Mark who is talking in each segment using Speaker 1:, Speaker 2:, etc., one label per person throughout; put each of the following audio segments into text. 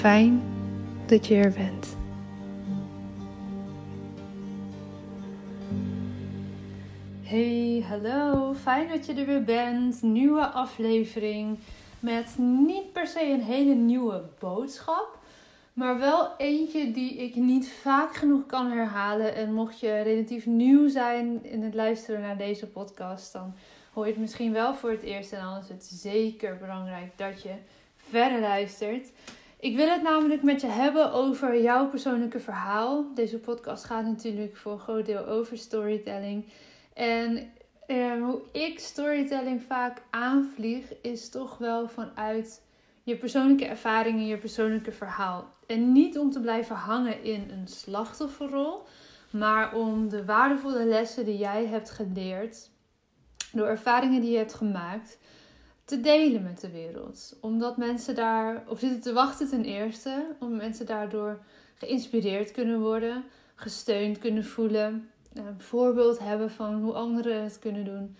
Speaker 1: Fijn dat je er bent. Hey, hallo. Fijn dat je er weer bent. Nieuwe aflevering met niet per se een hele nieuwe boodschap. Maar wel eentje die ik niet vaak genoeg kan herhalen. En mocht je relatief nieuw zijn in het luisteren naar deze podcast, dan hoor je het misschien wel voor het eerst. En dan is het zeker belangrijk dat je verder luistert. Ik wil het namelijk met je hebben over jouw persoonlijke verhaal. Deze podcast gaat natuurlijk voor een groot deel over storytelling. En eh, hoe ik storytelling vaak aanvlieg, is toch wel vanuit je persoonlijke ervaringen, je persoonlijke verhaal. En niet om te blijven hangen in een slachtofferrol, maar om de waardevolle lessen die jij hebt geleerd, door ervaringen die je hebt gemaakt, te delen met de wereld. Omdat mensen daar op zitten te wachten ten eerste, om mensen daardoor geïnspireerd kunnen worden, gesteund kunnen voelen, een voorbeeld hebben van hoe anderen het kunnen doen.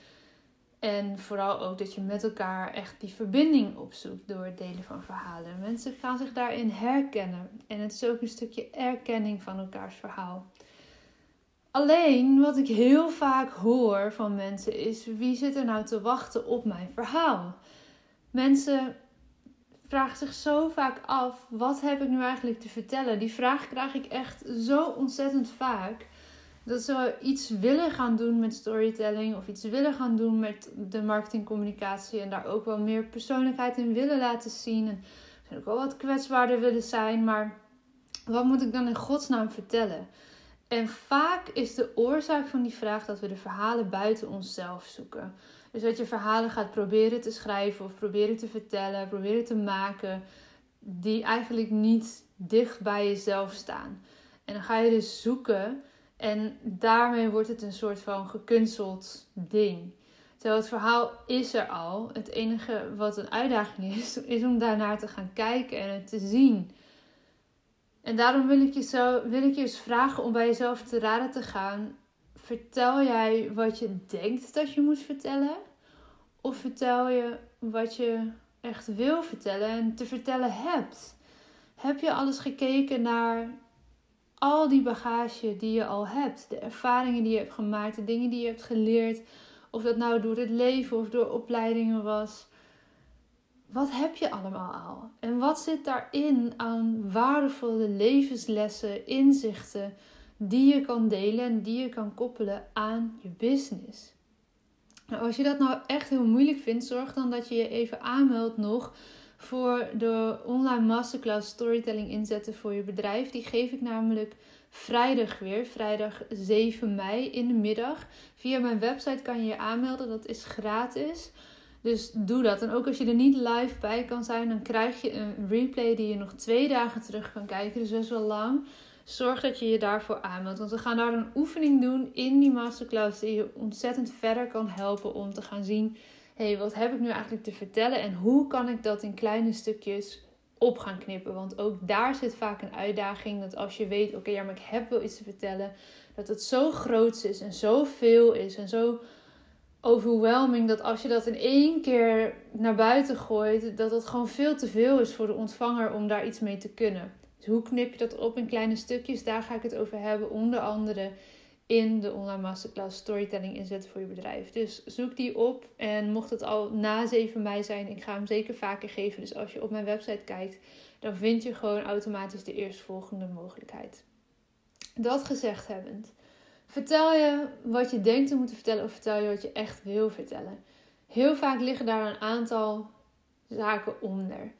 Speaker 1: En vooral ook dat je met elkaar echt die verbinding opzoekt door het delen van verhalen. Mensen gaan zich daarin herkennen. En het is ook een stukje erkenning van elkaars verhaal. Alleen wat ik heel vaak hoor van mensen is: wie zit er nou te wachten op mijn verhaal? Mensen vragen zich zo vaak af: wat heb ik nu eigenlijk te vertellen? Die vraag krijg ik echt zo ontzettend vaak dat ze iets willen gaan doen met storytelling of iets willen gaan doen met de marketingcommunicatie en daar ook wel meer persoonlijkheid in willen laten zien en ook wel wat kwetsbaarder willen zijn, maar wat moet ik dan in godsnaam vertellen? En vaak is de oorzaak van die vraag dat we de verhalen buiten onszelf zoeken. Dus dat je verhalen gaat proberen te schrijven of proberen te vertellen, proberen te maken, die eigenlijk niet dicht bij jezelf staan. En dan ga je dus zoeken en daarmee wordt het een soort van gekunsteld ding. Terwijl het verhaal is er al. Het enige wat een uitdaging is, is om daarnaar te gaan kijken en het te zien. En daarom wil ik je, zo, wil ik je eens vragen om bij jezelf te raden te gaan. Vertel jij wat je denkt dat je moet vertellen? Of vertel je wat je echt wil vertellen en te vertellen hebt? Heb je alles gekeken naar al die bagage die je al hebt, de ervaringen die je hebt gemaakt, de dingen die je hebt geleerd, of dat nou door het leven of door opleidingen was. Wat heb je allemaal al? En wat zit daarin aan waardevolle levenslessen, inzichten die je kan delen en die je kan koppelen aan je business? Nou, als je dat nou echt heel moeilijk vindt, zorg dan dat je je even aanmeldt nog voor de online masterclass storytelling inzetten voor je bedrijf. Die geef ik namelijk vrijdag weer, vrijdag 7 mei in de middag. Via mijn website kan je je aanmelden, dat is gratis. Dus doe dat. En ook als je er niet live bij kan zijn, dan krijg je een replay die je nog twee dagen terug kan kijken. Dus best wel lang. Zorg dat je je daarvoor aanmeldt. Want we gaan daar een oefening doen in die masterclass die je ontzettend verder kan helpen om te gaan zien hey, wat heb ik nu eigenlijk te vertellen en hoe kan ik dat in kleine stukjes op gaan knippen? Want ook daar zit vaak een uitdaging dat als je weet, oké, ja, maar ik heb wel iets te vertellen, dat het zo groot is en zo veel is en zo overwhelming dat als je dat in één keer naar buiten gooit, dat het gewoon veel te veel is voor de ontvanger om daar iets mee te kunnen. Dus hoe knip je dat op in kleine stukjes? Daar ga ik het over hebben, onder andere in de online masterclass storytelling inzetten voor je bedrijf. Dus zoek die op en mocht het al na 7 mei zijn, ik ga hem zeker vaker geven. Dus als je op mijn website kijkt, dan vind je gewoon automatisch de eerstvolgende mogelijkheid. Dat gezegd hebbend, vertel je wat je denkt te moeten vertellen of vertel je wat je echt wil vertellen. Heel vaak liggen daar een aantal zaken onder.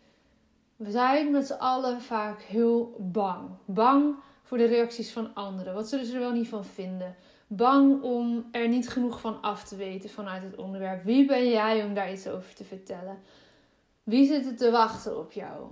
Speaker 1: We zijn met z'n allen vaak heel bang. Bang voor de reacties van anderen. Wat zullen ze er wel niet van vinden? Bang om er niet genoeg van af te weten vanuit het onderwerp. Wie ben jij om daar iets over te vertellen? Wie zit er te wachten op jou?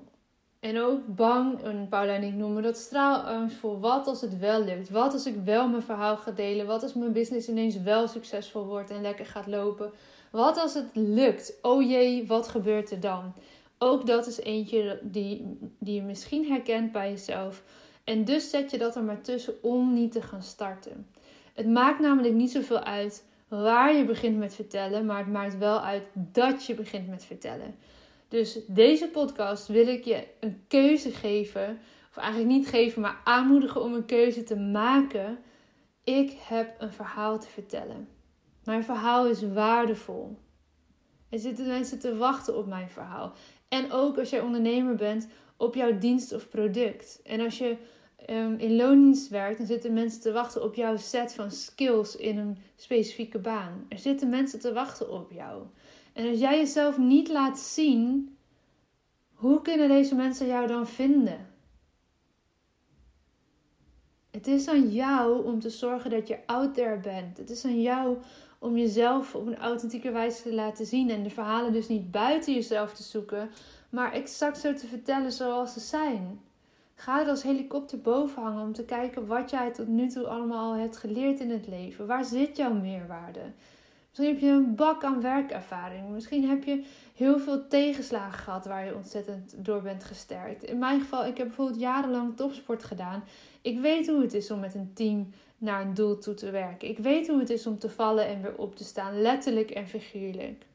Speaker 1: En ook bang, en Paula en ik noemen dat straalangst voor wat als het wel lukt. Wat als ik wel mijn verhaal ga delen? Wat als mijn business ineens wel succesvol wordt en lekker gaat lopen? Wat als het lukt? Oh jee, wat gebeurt er dan? Ook dat is eentje die, die je misschien herkent bij jezelf. En dus zet je dat er maar tussen om niet te gaan starten. Het maakt namelijk niet zoveel uit waar je begint met vertellen, maar het maakt wel uit dat je begint met vertellen. Dus deze podcast wil ik je een keuze geven, of eigenlijk niet geven, maar aanmoedigen om een keuze te maken. Ik heb een verhaal te vertellen. Mijn verhaal is waardevol. Er zitten mensen te wachten op mijn verhaal. En ook als jij ondernemer bent, op jouw dienst of product. En als je um, in loondienst werkt, dan zitten mensen te wachten op jouw set van skills in een specifieke baan. Er zitten mensen te wachten op jou. En als jij jezelf niet laat zien, hoe kunnen deze mensen jou dan vinden? Het is aan jou om te zorgen dat je out there bent. Het is aan jou om jezelf op een authentieke wijze te laten zien en de verhalen dus niet buiten jezelf te zoeken, maar exact zo te vertellen zoals ze zijn. Ga er als helikopter boven hangen om te kijken wat jij tot nu toe allemaal hebt geleerd in het leven. Waar zit jouw meerwaarde? Misschien heb je een bak aan werkervaring. Misschien heb je heel veel tegenslagen gehad waar je ontzettend door bent gesterkt. In mijn geval, ik heb bijvoorbeeld jarenlang topsport gedaan. Ik weet hoe het is om met een team naar een doel toe te werken. Ik weet hoe het is om te vallen en weer op te staan, letterlijk en figuurlijk.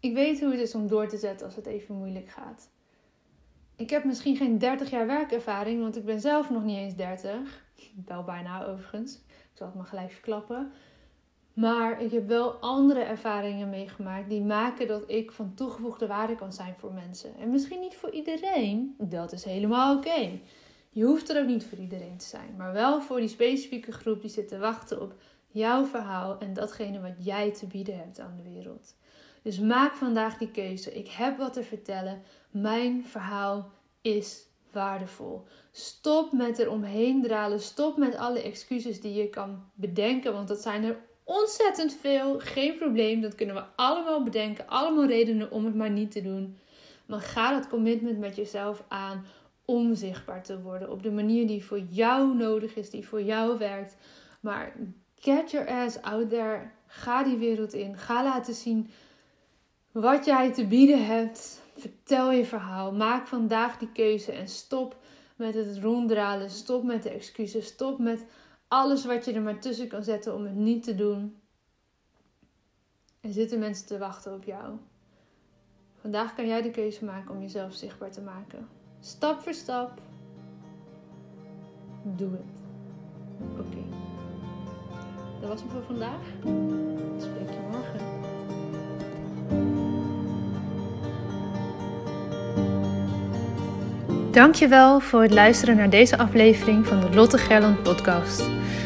Speaker 1: Ik weet hoe het is om door te zetten als het even moeilijk gaat. Ik heb misschien geen 30 jaar werkervaring, want ik ben zelf nog niet eens 30. Wel bijna overigens. Ik zal het maar gelijk verklappen. Maar ik heb wel andere ervaringen meegemaakt die maken dat ik van toegevoegde waarde kan zijn voor mensen. En misschien niet voor iedereen, dat is helemaal oké. Je hoeft er ook niet voor iedereen te zijn, maar wel voor die specifieke groep die zit te wachten op jouw verhaal en datgene wat jij te bieden hebt aan de wereld. Dus maak vandaag die keuze. Ik heb wat te vertellen. Mijn verhaal is waardevol. Stop met er omheen dralen. Stop met alle excuses die je kan bedenken, want dat zijn er ontzettend veel. Geen probleem, dat kunnen we allemaal bedenken. Allemaal redenen om het maar niet te doen. Maar ga dat commitment met jezelf aan om zichtbaar te worden op de manier die voor jou nodig is, die voor jou werkt. Maar get your ass out there. Ga die wereld in. Ga laten zien wat jij te bieden hebt. Vertel je verhaal. Maak vandaag die keuze en stop met het ronddralen. Stop met de excuses. Stop met alles wat je er maar tussen kan zetten om het niet te doen. Er zitten mensen te wachten op jou. Vandaag kan jij de keuze maken om jezelf zichtbaar te maken. Stap voor stap. doe het. Oké. Dat was hem voor vandaag. Ik spreek je morgen. Dankjewel voor het luisteren naar deze aflevering van de Lotte Gerland podcast.